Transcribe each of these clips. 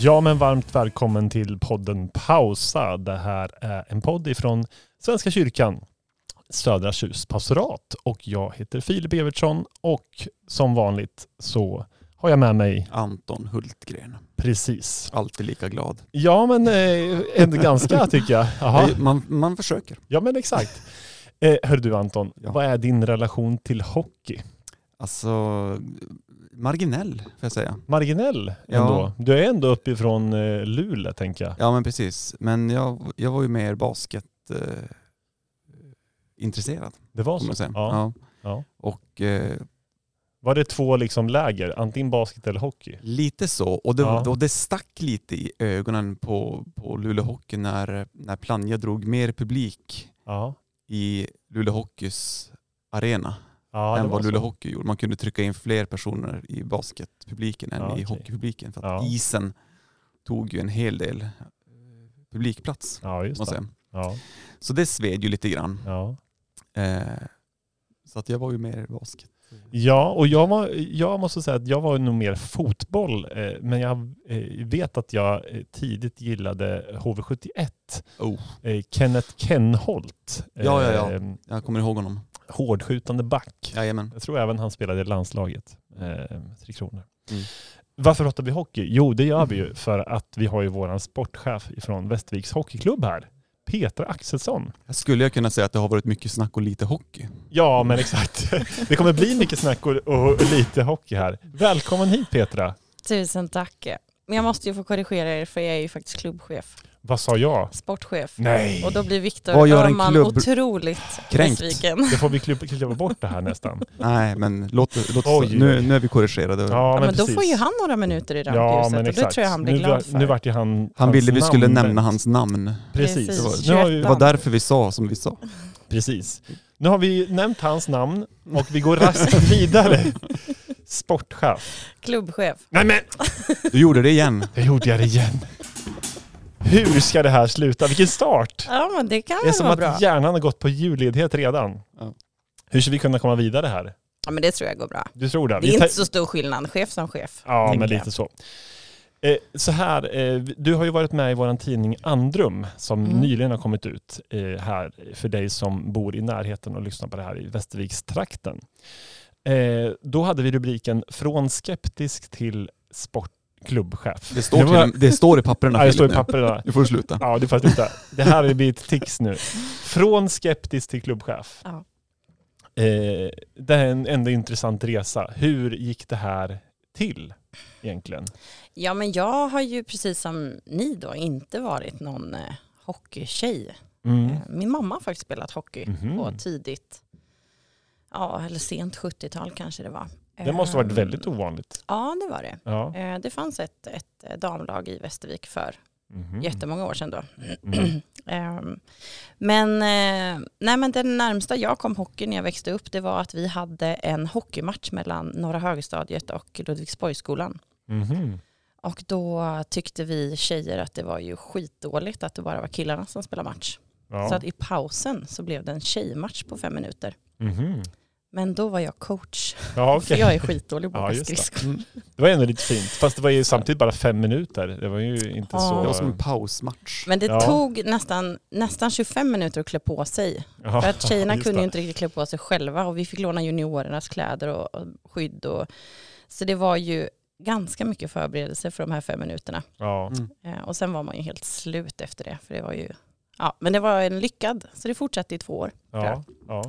Ja, men varmt välkommen till podden Pausa. Det här är en podd ifrån Svenska kyrkan, Södra Tjus pastorat. Och jag heter Filip Evertsson och som vanligt så har jag med mig Anton Hultgren. precis. Alltid lika glad. Ja, men eh, ganska tycker jag. Man, man försöker. Ja, men exakt. Eh, hör du Anton, Ja. vad är din relation till hockey? Alltså, marginell får jag säga. Marginell Ja. ändå. Du är ändå uppifrån eh, Luleå tänker jag. Ja men precis. Men jag, jag var ju mer basket eh, intresserad. Det var så? Ja. Ja. Ja. Och eh, Var det två liksom läger, antingen basket eller hockey? lite så. Och det, Ja. och det stack lite i ögonen på, på Luleå Hockey när, när Plannja drog mer publik Ja. i Luleå Hockeys arena Ja, än vad. Luleå Hockey gjorde. Man kunde trycka in fler personer i basketpubliken än Ja, i hockeypubliken. För att isen tog ju en hel del eh, publikplats. Ja, just det. Ja, Så det sved ju lite grann. ja. Eh, så att jag var ju mer basket. ja och jag, var, jag måste säga att jag var nog mer fotboll, eh, men jag eh, vet att jag eh, tidigt gillade HV71. Oh. Eh, Kenneth Kenholt. Ja, ja, ja. Jag kommer ihåg honom. Hårdskjutande back. Jajamän. Jag tror även han spelade i landslaget, eh, Tre Kronor. Mm. Varför pratar vi hockey? Jo, det gör vi ju för att vi har ju våran sportchef från Västerviks hockeyklubb här, Petra Axelsson. Jag skulle jag kunna säga att det har varit mycket snack och lite hockey. Ja, men exakt. Det kommer bli mycket snack och, och lite hockey här. Välkommen hit Petra. Tusen tack. Men jag måste ju få korrigera er för jag är ju faktiskt klubbchef, Vad sa jag? sportchef. Nej, Och då blir Viktor Öhman klubb- otroligt Kränkt. besviken. det får vi klippa, bort det här nästan. Nej, men låt, det- låt Oj, nu, nu är vi korrigerade. Ja, Ja, men då precis. får ju han några minuter i Ja, rampljuset men och exakt. det tror jag han blir nu, glad var- för. Nu vart ju han... Han ville vi skulle namn nämna hans namn. Precis. Precis. Nu har vi, Det var därför vi sa som vi sa. precis. Nu har vi nämnt hans namn och vi går raskt vidare. Sportchef. Klubbchef. Nej men, Du gjorde det igen. jag gjorde jag det igen. Hur ska det här sluta? Vilken start! Ja men det kan Det är som att bra. hjärnan har gått på julledighet redan. Ja. Hur ska vi kunna komma vidare här? Ja men det tror jag går bra. Du tror det? Det Vi är tar- inte så stor skillnad, chef som chef. Ja, men jag. lite så. Eh, så här, eh, du har ju varit med i vår tidning Andrum som Mm. nyligen har kommit ut eh, här för dig som bor i närheten och lyssnar på det här i Västervikstrakten. Eh, då hade vi rubriken Från skeptisk till sportklubbchef. Det står, Det var- det står i papperna Ja, det står i papperna. Nu får du sluta. Ja, det får sluta. Det här blir ett tics nu. Från skeptisk till klubbchef. Ja. Eh, det är en ändå intressant resa. Hur gick det här till egentligen? Ja men jag har ju precis som ni då inte varit någon eh, hockeytjej. Mm. Eh, Min mamma har faktiskt spelat hockey Mhm. på tidigt, ja eller sent 70-tal kanske det var. Det måste ha varit Ehm, väldigt ovanligt. Ja det var det. Ja. Eh, Det fanns ett, ett eh, damlag i Västervik för Mhm. jättemånga år sedan då. Mm. Ehm, Men, eh, nej, men den närmsta jag kom hockey när jag växte upp det var att vi hade en hockeymatch mellan Norra högstadiet och Ludvigsborgsskolan. Mhm. Och då tyckte vi tjejer att det var ju skitdåligt att det bara var killarna som spelade match. Ja. Så att i pausen så blev det en tjejmatch på fem minuter. Mhm. Men då var jag coach, Ja, för okej. jag är skitdålig på Ja, att det. skridskor. Mm. Det var ändå lite fint. Fast det var ju samtidigt bara fem minuter. Det var ju inte Ja. så... Det var som en pausmatch. Men det Ja. tog nästan, nästan 25 minuter att klä på sig. Ja, För att tjejerna kunde det. ju inte riktigt klä på sig själva och vi fick låna juniorernas kläder och, och skydd. Och, så det var ju ganska mycket förberedelse för de här fem minuterna. Ja. Mm. Eh, och sen var man ju helt slut efter det. För det var ju, ja, men det var en lyckad, så det fortsatte i två år. Ja. Ja.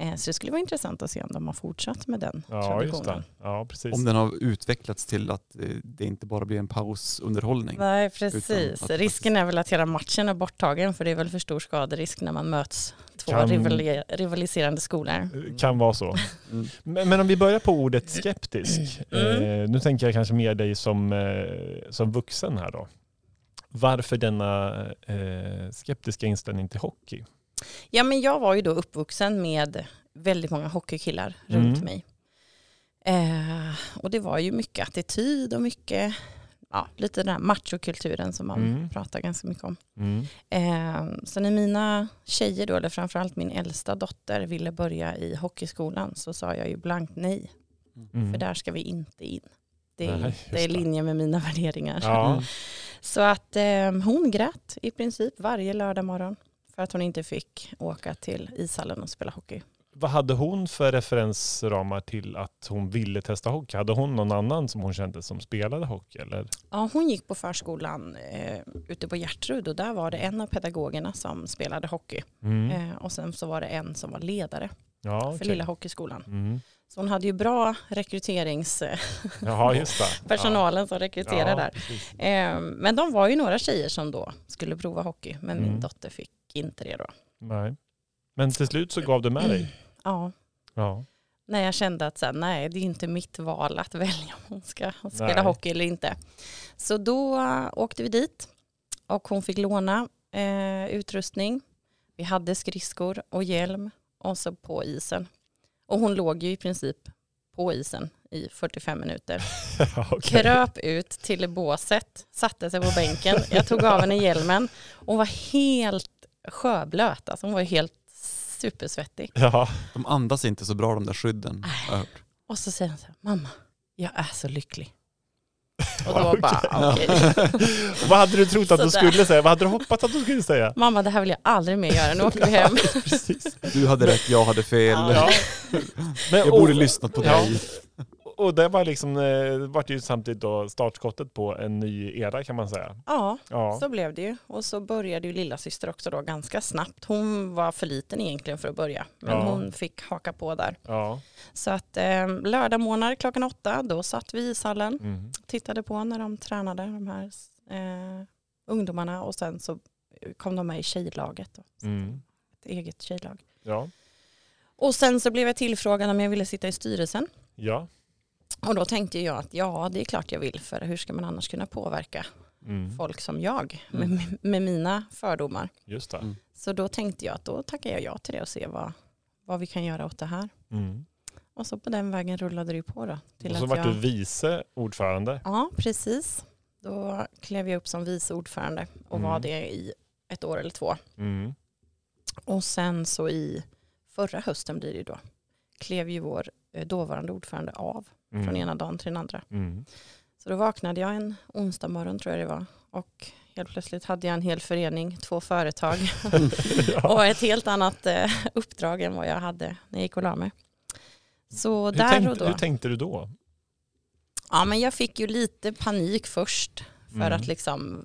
Eh, så det skulle vara intressant att se om de har fortsatt med den ja, just det. traditionen. Ja, precis. Om den har utvecklats till att eh, det inte bara blir en pausunderhållning. Nej, precis. att- Risken är väl att hela matchen är borttagen för det är väl för stor skaderisk när man möts två Kan- rivali- rivaliserande skolor. Kan vara så. Mm. Men, men om vi börjar på ordet skeptisk. Mm. Eh, nu tänker jag kanske mer dig som, eh, som vuxen här då. Varför denna eh, skeptiska inställning till hockey? Ja, men jag var ju då uppvuxen med väldigt många hockeykillar Mm. runt mig. Eh, och det var ju mycket attityd och mycket, ja, lite den här machokulturen som man Mm. pratar ganska mycket om. Mm. Eh, så när mina tjejer då, eller framförallt min äldsta dotter ville börja i hockeyskolan så sa jag ju blankt nej, Mm. för där ska vi inte in. Det är Nej, inte just i det. linje med mina värderingar. Ja. Så att eh, hon grät i princip varje lördag morgon för att hon inte fick åka till ishallen och spela hockey. Vad hade hon för referensramar till att hon ville testa hockey? Hade hon någon annan som hon kände som spelade hockey? Eller? Ja, hon gick på förskolan eh, ute på Hjärtrud och där var det en av pedagogerna som spelade hockey. Mm. Eh, och sen så var det en som var ledare Ja, för okej. lilla hockeyskolan. Mm. Så hon hade ju bra rekryteringspersonalen just det. som rekryterade där. precis. Eh, men de var ju några tjejer som då skulle prova hockey, men Mm. min dotter fick inte det då. Nej. Men till slut så gav du med dig? Ja, Ja. när jag kände att så här, nej, det är inte mitt val att välja om hon ska spela Nej. hockey eller inte. Så då äh, åkte vi dit och hon fick låna eh, utrustning. Vi hade skridskor och hjälm och så på isen. Och hon låg ju i princip på isen i 45 minuter. Okej. Kröp ut till båset, satte sig på bänken. Jag tog av henne hjälmen. Hon var helt sjöblöt, alltså hon var helt supersvettig. Ja. De andas inte så bra de där skydden. hört. Och så säger hon så här, mamma, jag är så lycklig. Och då bara, Okej. okej. Vad hade du trott att du Sådär. skulle säga? Vad hade du hoppats att du skulle säga? Mamma, det här vill jag aldrig mer göra, nu åker vi hem. Precis. Du hade rätt, jag hade fel. Ja. Ja. Men, Jag borde och- lyssnat på Ja. dig. Och det var liksom, eh, vart ju samtidigt då startskottet på en ny era kan man säga. Ja, Ja. så blev det ju. Och så började ju lilla syster också då ganska snabbt. Hon var för liten egentligen för att börja, men Ja. hon fick haka på där. Ja. Så att eh, lördag morgon klockan åtta, då satt vi i ishallen, Mm. tittade på när de tränade, de här eh, ungdomarna. Och sen så kom de med i tjejlaget, då. Mm. ett eget tjejlag. Ja. Och sen så blev jag tillfrågad om jag ville sitta i styrelsen. Ja. Och då tänkte jag att ja, det är klart jag vill, för hur ska man annars kunna påverka Mm. folk som jag med, Mm. med mina fördomar? Just det. Mm. Så då tänkte jag att då tackar jag ja till det och se vad, vad vi kan göra åt det här. Mm. Och så på den vägen rullade det ju på då. Till Och så vart jag... du vice ordförande. Ja, precis. Då klev jag upp som vice ordförande och Mm. var det i ett år eller två. Mm. Och sen så i förra hösten blir det då, klev ju vår eh, dåvarande ordförande av Mm. från ena dagen till den andra. Mm. Så då vaknade jag en onsdag morgon tror jag det var och helt plötsligt hade jag en hel förening, två företag ja. och ett helt annat eh, uppdrag än vad jag hade när jag gick och la mig. Så hur, där tänkte, och då. hur tänkte du då? Ja men jag fick ju lite panik först för Mm. att liksom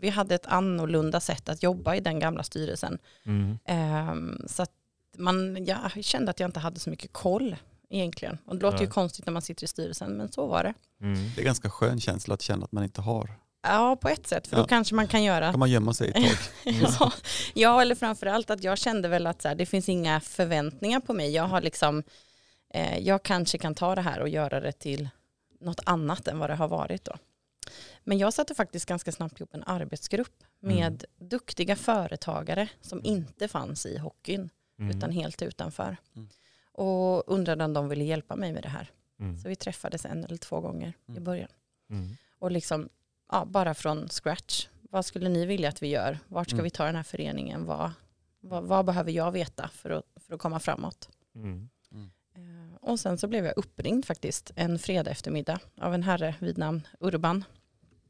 vi hade ett annorlunda sätt att jobba i den gamla styrelsen. Mm. Ehm, så att man, jag kände att jag inte hade så mycket koll egentligen. Och det låter ju konstigt när man sitter i styrelsen men så var det. Mm. Det är ganska skön känsla att känna att man inte har. Ja på ett sätt för Ja. då kanske man kan göra kan man gömma sig ett tag. Ja, ja, eller framförallt att jag kände väl att så här, det finns inga förväntningar på mig. Jag har liksom, eh, jag kanske kan ta det här och göra det till något annat än vad det har varit då. Men jag satte faktiskt ganska snabbt ihop en arbetsgrupp med duktiga företagare som inte fanns i hockeyn Mm. utan helt utanför. Mm. Och undrade om de ville hjälpa mig med det här. Mm. Så vi träffades en eller två gånger i Mm. början. Mm. Och liksom, ja, bara från scratch. Vad skulle ni vilja att vi gör? Vart ska Mm. vi ta den här föreningen? Vad, vad, vad behöver jag veta för att, för att komma framåt? Mm. Eh, Och sen så blev jag uppringd faktiskt en fredag eftermiddag av en herre vid namn Urban.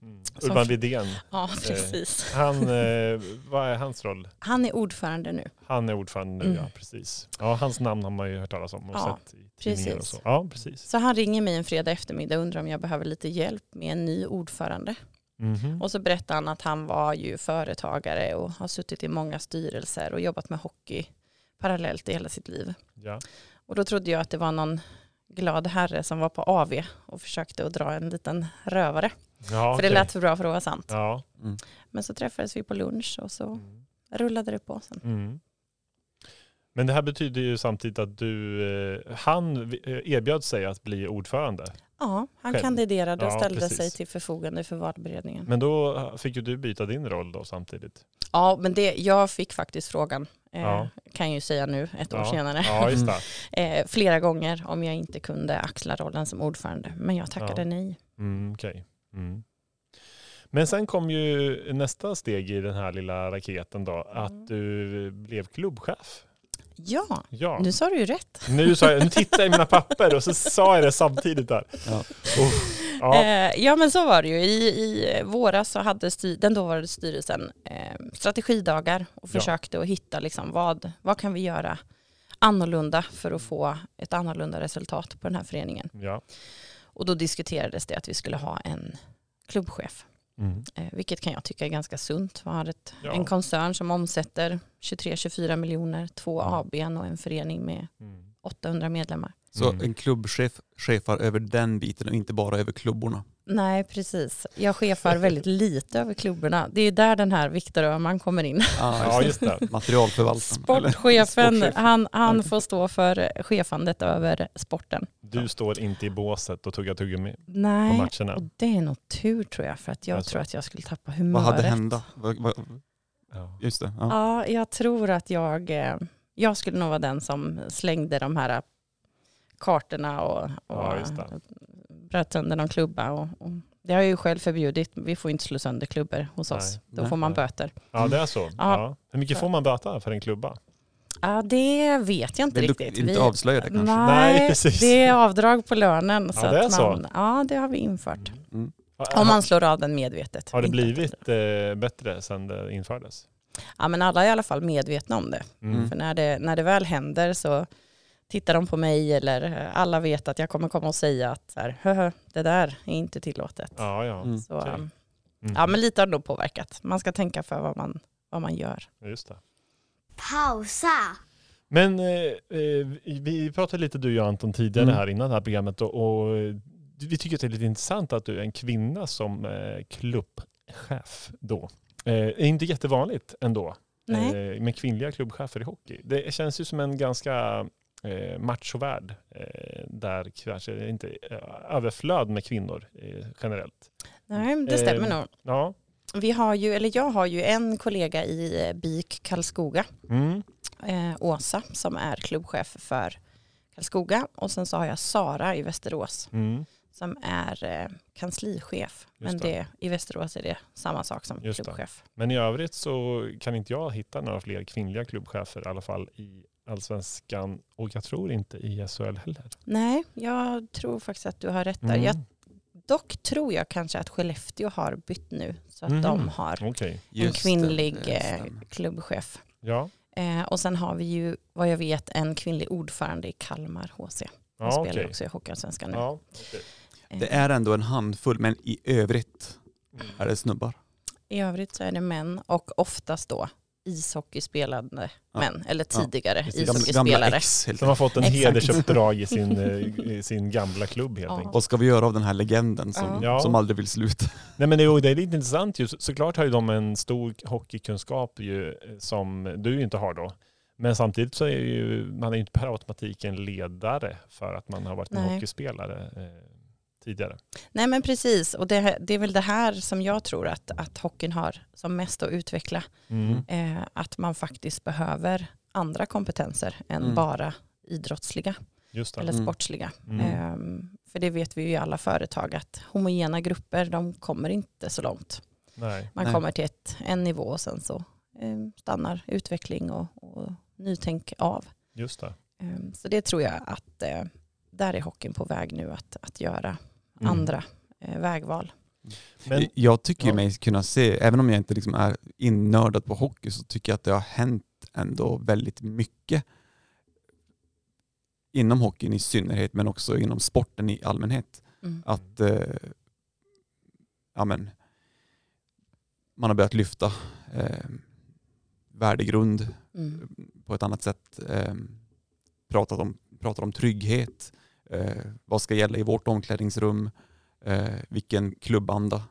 Mm. Urban Widén, Ja, precis. han, eh, vad är hans roll? Han är ordförande nu. Han är ordförande nu, Mm. ja precis. Ja, hans namn har man ju hört talas om och Ja, sett i tidningar och så. Ja, precis. Så han ringer mig en fredag eftermiddag och undrar om jag behöver lite hjälp med en ny ordförande. Mhm. Och så berättar han att han var ju företagare och har suttit i många styrelser och jobbat med hockey parallellt i hela sitt liv. Ja. Och då trodde jag att det var någon glad herre som var på AV och försökte att dra en liten rövare. Ja, För det lät för bra för att vara sant. Ja. Mm. Men så träffades vi på lunch och så Mm. rullade det på sen. Mm. Men det här betyder ju samtidigt att du, eh, han eh, erbjöd sig att bli ordförande. Ja, han Själv. kandiderade och Ja, ställde precis. sig till förfogande för valberedningen. Men då fick ju du byta din roll då samtidigt. Ja, men det, jag fick faktiskt frågan, eh, Ja. kan jag ju säga nu ett år Ja. senare, Ja, just det. eh, flera gånger om jag inte kunde axla rollen som ordförande. Men jag tackade Ja. nej. Mm, okej. Mm. Men sen kom ju nästa steg i den här lilla raketen då, Mm. att du blev klubbchef. Ja, Ja. nu sa du ju rätt. Nu, sa jag, nu tittar jag i mina papper och så sa jag det samtidigt där. Ja. Oh, Ja. Eh, ja men så var det ju. I, i våras så hade styr, den dåvarande styrelsen eh, strategidagar och Ja. försökte att hitta liksom vad, vad kan vi göra annorlunda för att få ett annorlunda resultat på den här föreningen. Ja. Och då diskuterades det att vi skulle ha en klubbchef, Mm. eh, vilket kan jag tycka är ganska sunt. Vi har ett, Ja. en koncern som omsätter 23-24 miljoner, två Mm. ABn och en förening med Mm. 800 medlemmar. Så Mm. en klubbchef chefar över den biten och inte bara över klubborna. Nej, precis. Jag chefar väldigt lite över klubborna. Det är där den här Viktor Öhman kommer in. Ja, just det. Materialförvaltaren. Sportchefen, Sportchef. han, han får stå för chefandet över sporten. Du står inte i båset och tuggar tuggummi på Nej, matcherna. och det är nog tur tror jag, för att jag Alltså. tror att jag skulle tappa Vad humöret. hade hända? Vad- vad- Ja. Just det. Ja. Ja, jag tror att jag, eh, jag skulle nog vara den som slängde de här kartorna och, och Ja, just det. bröt sönder någon klubba. Och, och det har jag ju själv förbjudit. Vi får inte slå sönder klubbor hos Nej. oss. Då Nej. får man Nej. böter. ja, det är så. Ja. Ja. Hur mycket får man böta för en klubba? Ja, det vet jag inte Vill du riktigt. inte Vi- avslöja det kanske? Nej, Nej, precis. det är avdrag på lönen. Ja, så det är att så. man, Ja, det har vi infört. Mm. Om man slår av den medvetet. Har det Inte blivit eh, bättre sedan det infördes? Ja, men alla är i alla fall medvetna om det. Mm. För när det, när det väl händer så tittar de på mig eller eh, alla vet att jag kommer komma och säga att så här, "Höhö, det där är inte tillåtet. Ja, ja. Mm. Så, um, Mm. ja, men lite har det nog påverkat. Man ska tänka för vad man, vad man gör. Just det. Pausa. Men eh, eh, vi pratade lite du och Anton tidigare Mm. här innan det här programmet och, och eh, vi tycker att det är lite intressant att du är en kvinna som eh, klubbchef då. Eh, är inte jättevanligt ändå eh, med kvinnliga klubbchefer i hockey. Det känns ju som en ganska eh, machovärld eh, där kanske inte eh, överflöd med kvinnor eh, generellt. Nej, det stämmer Eh, nog. Ja. Vi har ju, eller jag har ju en kollega i eh, BIK Karlskoga, Mm. eh, Åsa, som är klubbchef för Karlskoga. Och sen så har jag Sara i Västerås Mm. Som är eh, kanslichef. Just Men det. det, i Västerås är det samma sak som Just det. klubbchef. Men i övrigt så kan inte jag hitta några fler kvinnliga klubbchefer i alla fall i allsvenskan och jag tror inte i SHL heller. Nej, jag tror faktiskt att du har rätt där. Mm. Jag, dock tror jag kanske att Skellefteå har bytt nu så att Mhm. de har Okej, en Just det, kvinnlig det eh, klubbchef. ja. Eh, och sen har vi ju, vad jag vet, en kvinnlig ordförande i Kalmar HC. Hon Ja, spelar okej. också i Hockeyallsvenskan nu. Ja, okej. Eh, Det är ändå en handfull, men i övrigt är det snubbar. I övrigt så är det män och oftast då ishockeyspelande Ja. män, eller Ja, tidigare gamla ishockeyspelare. Som har fått en Exakt. hedersuppdrag i sin, eh, i sin gamla klubb helt Ja. enkelt. Vad ska vi göra av den här legenden som, Ja. som aldrig vill sluta? Nej men det, är- det är lite intressant ju. Så- Såklart har ju de en stor hockeykunskap ju, eh, som du inte har då. Men samtidigt så är ju man är ju inte per automatik en ledare för att man har varit en Nej. hockeyspelare eh, tidigare. Nej men precis, och det, det är väl det här som jag tror att, att hockeyn har som mest att utveckla. Mm. Eh, att man faktiskt behöver andra kompetenser än Mm. bara idrottsliga Just det. eller Mm. sportsliga. Mm. Ehm, för det vet vi ju i alla företag att homogena grupper de kommer inte så långt. Nej. Man Nej. kommer till ett, en nivå och sen så eh, stannar utveckling och, och nytänk av. Just det. Ehm, så det tror jag att eh, där är hockeyn på väg nu att, att göra Mm. andra eh, vägval. Men, jag tycker ju ja. mig kunna se, även om jag inte liksom är innördad på hockey, så tycker jag att det har hänt ändå väldigt mycket inom hockeyn i synnerhet, men också inom sporten i allmänhet. Mm. Att eh, ja, men, man har börjat lyfta eh, värdegrund Mm. på ett annat sätt. Eh, pratat om, pratar om trygghet, eh, vad ska gälla i vårt omklädningsrum, eh, vilken klubbanda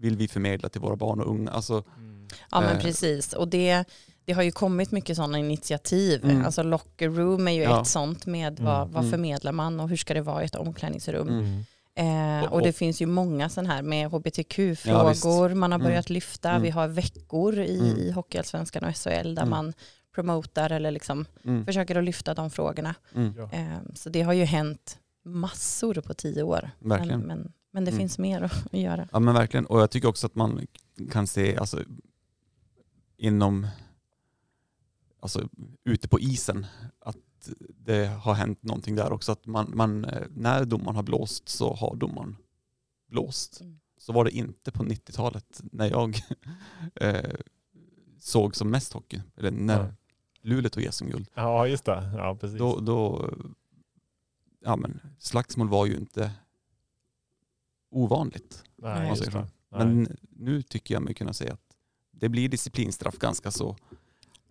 vill vi förmedla till våra barn och unga. Alltså, mm. Ja men Eh. precis och det, det har ju kommit mycket sådana initiativ. Mm. Alltså locker room är ju Ja. ett sånt med Mm. vad, vad Mm. förmedlar man och hur ska det vara i ett omklädningsrum. Mm. Eh, Och- och det och- finns ju många sådana här med Ja, hbtq-frågor man har Mm. börjat lyfta. Mm. Vi har veckor i, Mm. i Hockeyallsvenskan och SHL där Mm. man promotar eller liksom mm, försöker att lyfta de frågorna. mm, Ja. Eh, så det har ju hänt massor på tio år. verkligen. Men, men, men det Mm. finns mer att göra. Ja men verkligen. Och jag tycker också att man kan se alltså, inom, alltså ute på isen, att det har hänt någonting där också. Att man, man, eh, när domaren har blåst så har domaren blåst. Mm. Så var det inte på 90-talet när jag eh, såg som mest hockey. Eller när Ja. Luleå tog SM-guld. Ja, just det. Ja, precis. Då, då, ja men slagsmål var ju inte ovanligt. Nej, just det. Men nu tycker jag mig kunna säga att det blir disciplinstraff ganska så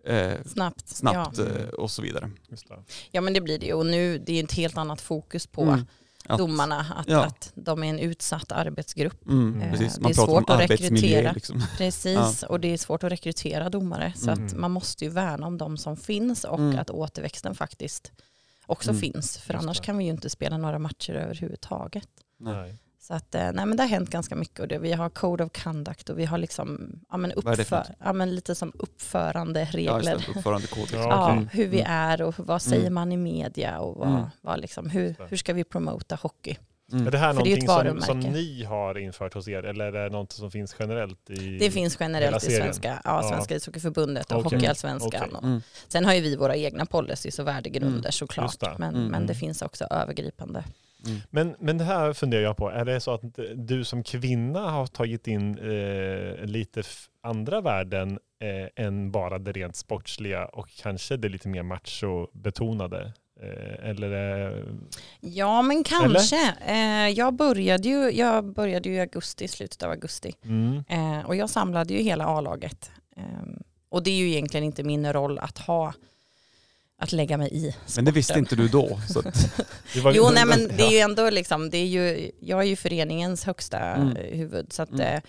eh, Snabbt. snabbt Ja. eh, och så vidare. Just det. ja men det blir det och nu det är ett helt annat fokus på Mm. Att- domarna. Att, ja. att de är en utsatt arbetsgrupp. Mm, Eh, precis. det är svårt att rekrytera. Liksom. Precis, och det är svårt att rekrytera domare. Så Mm. att man måste ju värna om de som finns och Mm. att återväxten faktiskt också Mm. finns. För Just annars det. kan vi ju inte spela några matcher överhuvudtaget. Nej. Så att, eh, nej men det har hänt ganska mycket och det, vi har code of conduct och vi har liksom, ja men, det uppför, ja, men lite som uppförande Ja, regler. just det. Uppförandekod. Liksom. Ja, Ja, hur vi Mm. är och vad säger Mm. man i media och vad, Mm. vad liksom, hur, det. hur ska vi promota hockey. Mm. Är det här För det någonting ett som, som ni har infört hos er eller är det något som finns generellt? I... Det finns generellt i svenska, ja, Ja. svenska ishockeyförbundet och Okej. Hockeyallsvenskan. Och- Mm. Sen har ju vi våra egna policies och värdegrunder Mm. såklart. Det. Men, Mm. men det finns också övergripande. Mm. Men, men det här funderar jag på, är det så att du som kvinna har tagit in eh, lite andra värden eh, än bara det rent sportsliga och kanske det lite mer macho-betonade? Eh, eller eh, Ja men kanske. Eh, jag, började ju, jag började ju i augusti, slutet av augusti. mm, Eh, och jag samlade ju hela A-laget. Eh, och det är ju egentligen inte min roll att ha att lägga mig i Men det visste sporten. inte du då. Så att, det var- Jo, nej, men det är ju ändå liksom, det är ju, jag är ju föreningens högsta Mm. eh, huvud. Så att, Mm. eh,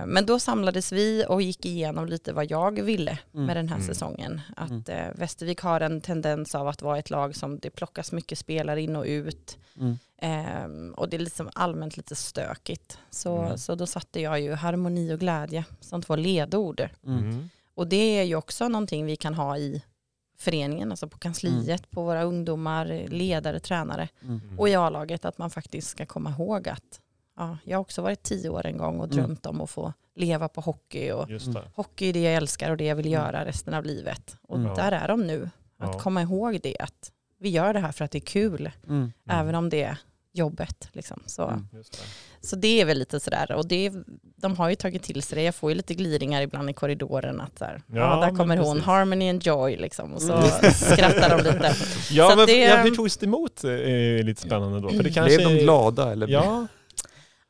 eh, men då samlades vi och gick igenom lite vad jag ville Mm. med den här Mm. säsongen. Att Mm. eh, Västervik har en tendens av att vara ett lag som det plockas mycket spelare in och ut. mm. Ehm, och det är liksom allmänt lite stökigt. Så, Mm. så då satte jag ju harmoni och glädje som två ledord. Och det är ju också någonting vi kan ha i föreningen, alltså på kansliet, på våra ungdomar, ledare, tränare Mm. och i A-laget att man faktiskt ska komma ihåg att ja, jag har också varit tio år en gång och Mm. drömt om att få leva på hockey och det. hockey är det jag älskar och det jag vill Mm. göra resten av livet. Och Mm. där är de nu. Att Ja. komma ihåg det, att vi gör det här för att det är kul, Mm. även om det är jobbet. Liksom. Så, Mm. Det. så det är väl lite sådär, och det, de har ju tagit till sig det. Jag får ju lite glidningar ibland i korridoren att här, ja, Ja, där kommer hon, precis. harmony and joy liksom. Och så Mm. skrattar de lite. Ja, Så men det- ja, hur togs det emot? Eh, är lite spännande då. För det kanske Blev de glada? Eller? Ja,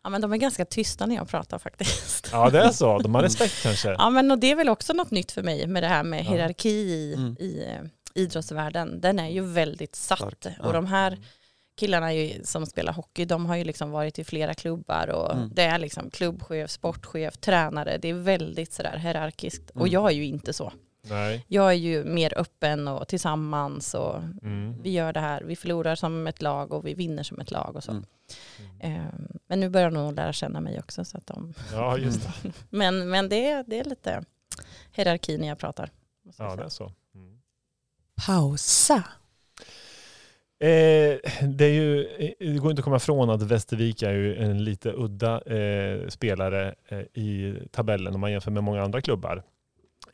Ja men de är ganska tysta när jag pratar faktiskt. ja, det är så. De har respekt kanske. Ja men och det är väl också något nytt för mig med det här med Ja. hierarki i, Mm. i eh, idrottsvärlden. Den är ju väldigt satt. Stark, ja. Och de här killarna ju, som spelar hockey, de har ju liksom varit i flera klubbar och Mm. det är liksom klubbchef, sportchef, tränare. Det är väldigt sådär hierarkiskt. Och Mm. jag är ju inte så. Nej. Jag är ju mer öppen och tillsammans och Mm. vi gör det här. Vi förlorar som ett lag och vi vinner som ett lag och så. Mm. Ehm, Men nu börjar de nog lära känna mig också. Så att de... Ja, just det. Men, men det, är, det är lite hierarki när jag pratar. Ja, det är så. Mm. Pausa. Eh, det, är ju, eh, det går inte att komma ifrån att Västervik är ju en lite udda eh, spelare eh, i tabellen om man jämför med många andra klubbar.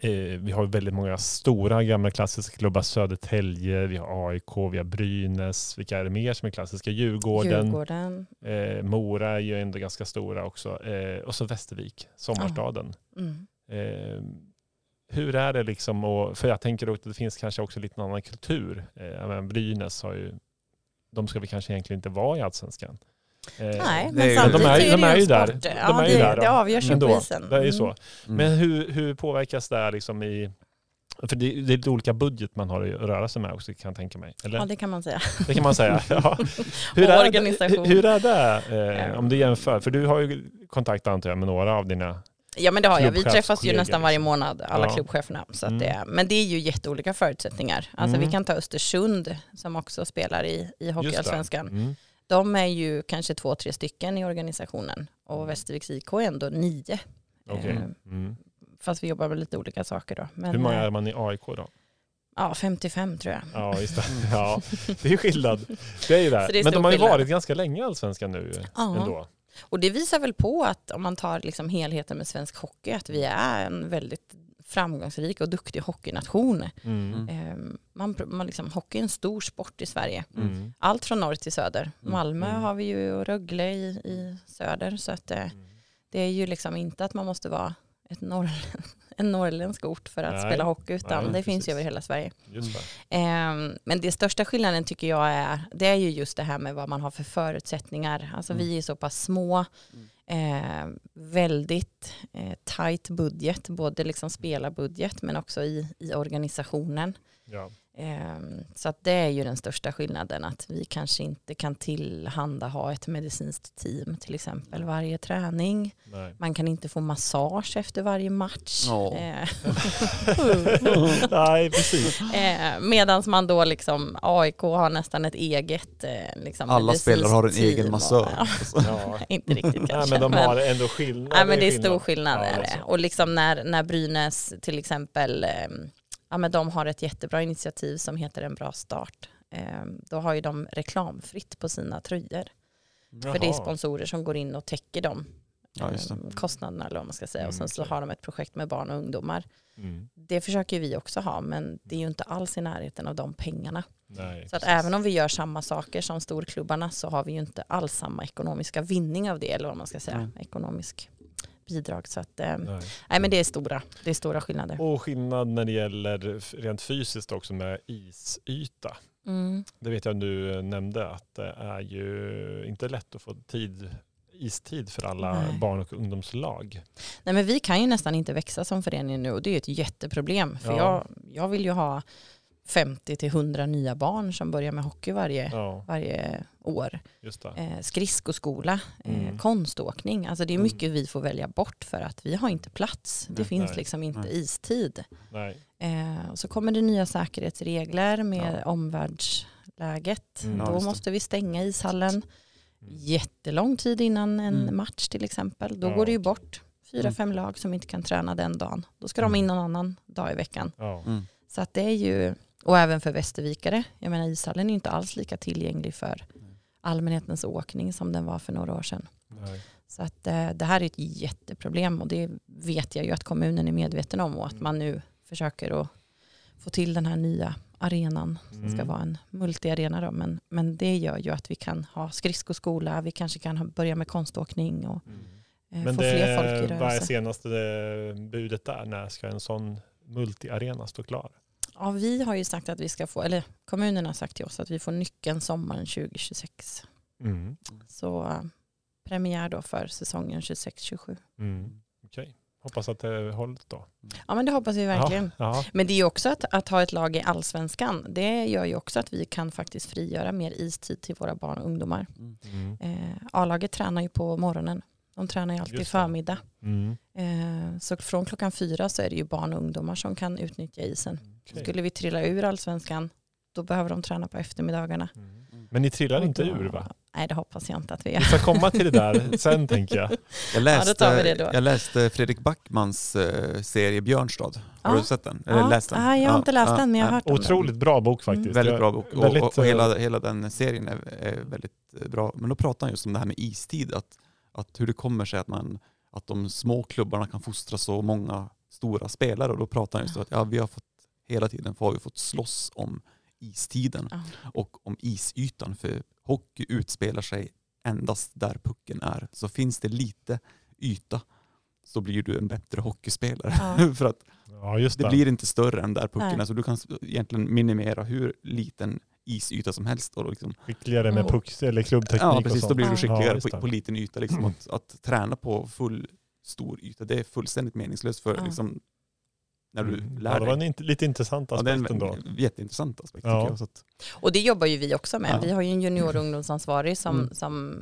Eh, vi har väldigt många stora gamla klassiska klubbar. Södertälje, vi har AIK, vi har Brynäs. Vilka är det mer som är klassiska? Djurgården. Djurgården. Eh, Mora är ju ändå ganska stora också. Och så Västervik, sommarstaden. Mm. Hur är det liksom, och, för jag tänker att det finns kanske också lite annan kultur. Eh, Brynäs har ju, de ska vi kanske egentligen inte vara i allsvenskan. Eh, Nej, det är men ju- samtidigt de är- så de det är ju där. De Ja, är ju det, där det avgörs ju på isen. Det är ju Mm. så. Mm. Men hur, hur påverkas det liksom i, för det, det är lite olika budget man har att röra sig med också kan jag tänka mig. Eller? Ja, det kan man säga. Det kan man säga. Ja. Hur, är det, organisation. hur är det eh, om du jämför? För du har ju kontakt antar jag med några av dina Ja men det har jag. Vi träffas ju nästan varje liksom. månad, alla Ja. klubbcheferna. Så Mm. det, men det är ju jätteolika förutsättningar. Alltså Mm. vi kan ta Östersund som också spelar i, i. Hockeyallsvenskan. Mm. De är ju kanske två, tre stycken i organisationen. Och Mm. Västerviks IK är ändå nio. Okej. Eh, Mm. Fast vi jobbar med lite olika saker då. Men, Hur många eh, är man i AIK då? Ja, 55 tror jag. Ja, just det. Ja, det är skillnad. Det är ju det det. är Men de har ju varit ganska länge i Allsvenskan nu Ja. ändå. Och det visar väl på att om man tar liksom helheten med svensk hockey, att vi är en väldigt framgångsrik och duktig hockeynation. Mm. Eh, man, man liksom, hockey är en stor sport i Sverige. Mm. Allt från norr till söder. Mm. Malmö Mm. har vi ju och Rögle i, i söder. Så att, eh, det är ju liksom inte att man måste vara ett norr, en norrländsk ort för att Nej. spela hockey utan Nej, det finns precis. ju över hela Sverige. Det. Ehm, men det största skillnaden tycker jag är, det är ju just det här med vad man har för förutsättningar. Alltså Mm. vi är så pass små, eh, väldigt eh, tight budget, både liksom spelarbudget men också i, i organisationen. Ja. Ehm, Så att det är ju den största skillnaden att vi kanske inte kan tillhandahålla ett medicinskt team till exempel varje träning. Nej. Man kan inte få massage efter varje match. Eh, Nej, precis. Eh, Medan man då liksom, AIK har nästan ett eget eh, liksom, Alla spelare har en egen och- massör. Ja, Ja. inte riktigt kanske. Nej, men de har ändå skillnad. Nej men det är skillnad. stor skillnad Ja, är alltså. det. Och liksom när, när Brynäs till exempel, eh, ja men de har ett jättebra initiativ som heter En bra start. Eh, då har ju de reklamfritt på sina tröjor. För det är Jaha. sponsorer som går in och täcker de Ja, just det. eh, kostnaderna eller vad man ska säga. och Mm, sen så okej. har de ett projekt med barn och ungdomar. Mm. Det försöker vi också ha men det är ju inte alls i närheten av de pengarna. Nej, Så att precis. även om vi gör samma saker som storklubbarna så har vi ju inte alls samma ekonomiska vinning av det eller vad man ska säga. Nej. Ekonomisk bidrag. Så att, eh, Nej. nej men det är stora, det är stora skillnader. Och skillnad när det gäller rent fysiskt också med isyta. Mm. Det vet jag du nämnde att det är ju inte lätt att få tid, istid för alla Nej. barn och ungdomslag. Nej men vi kan ju nästan inte växa som förening nu och det är ett jätteproblem. För Ja. jag, jag vill ju ha 50 till 100 nya barn som börjar med hockey varje, Ja, varje år. just det. Eh, skridskoskola, eh, Mm. konståkning. Alltså det är Mm. mycket vi får välja bort för att vi har inte plats. Det Nej. finns Nej. liksom inte Nej. istid. Nej. Eh, och så kommer det nya säkerhetsregler med Ja. omvärldsläget. Mm. Då måste vi stänga ishallen Mm. jättelång tid innan en Mm. match till exempel. Då Ja, går det ju bort fyra, Mm. fem lag som inte kan träna den dagen. Då ska de Mm. in någon annan dag i veckan. Ja. Mm. Så att det är ju, och även för västervikare, jag menar ishallen är inte alls lika tillgänglig för allmänhetens åkning som den var för några år sedan. Nej. Så att eh, det här är ett jätteproblem och det vet jag ju att kommunen är medveten om och att Mm. man nu försöker att få till den här nya arenan som ska Mm. vara en multiarena då. Men, men det gör ju att vi kan ha skridskoskola, vi kanske kan ha, börja med konståkning och Mm. eh, få fler folk i det, vad är rörelse. senaste budet där? När ska en sån multiarena stå klar? Ja, vi har ju sagt att vi ska få, eller kommunen har sagt till oss att vi får nyckeln sommaren 2026. Mm. Så eh, premiär då för säsongen 26-27. Mm. Okej, hoppas att det håller då. Ja men det hoppas vi verkligen. Ja, ja. Men det är ju också att, att ha ett lag i allsvenskan. Det gör ju också att vi kan faktiskt frigöra mer istid till våra barn och ungdomar. Mm. Eh, A-laget tränar ju på morgonen. De tränar ju alltid Just förmiddag. Mm. Eh, så från klockan fyra så är det ju barn och ungdomar som kan utnyttja isen. Okej. Skulle vi trilla ur allsvenskan då behöver de träna på eftermiddagarna. Mm. Men ni trillar inte ur va? Nej det hoppas jag inte att vi Vi gör. ska komma till det där sen tänker jag. Jag, läste, tar vi det då. jag läste Fredrik Backmans eh, serie Björnstad. Har Ja. du sett den? Eller Ja. läst den? Nej jag har inte läst den men jag har hört om den. Otroligt bra bok faktiskt. Mm. Väldigt bra bok och, väldigt, och, och eh, hela, hela den serien är, är väldigt eh, bra. Men då pratar han just om det här med istid, att, att hur det kommer sig att, man, att de små klubbarna kan fostra så många stora spelare och då pratar han just om att ja, vi har fått, hela tiden har vi fått slåss om istiden Ja. och om isytan för hockey utspelar sig endast där pucken är. Så finns det lite yta så blir du en bättre hockeyspelare. Ja. för att Ja, just det det. blir inte större än där pucken Nej. är. Så du kan egentligen minimera hur liten isyta som helst. Och liksom, Skickligare med puck eller klubbteknik ja, och precis. Då sånt. blir du skickligare på, på liten yta. Liksom, att, att träna på full stor yta, det är fullständigt meningslöst för Ja. liksom, när du Mm. lär ja, det var dig. en int- lite intressant Ja, aspekt en ändå. jätteintressant aspekt Ja. jag. Så att, Och det jobbar ju vi också med. Ja. Vi har ju en junior ungdomsansvarig som, Mm. som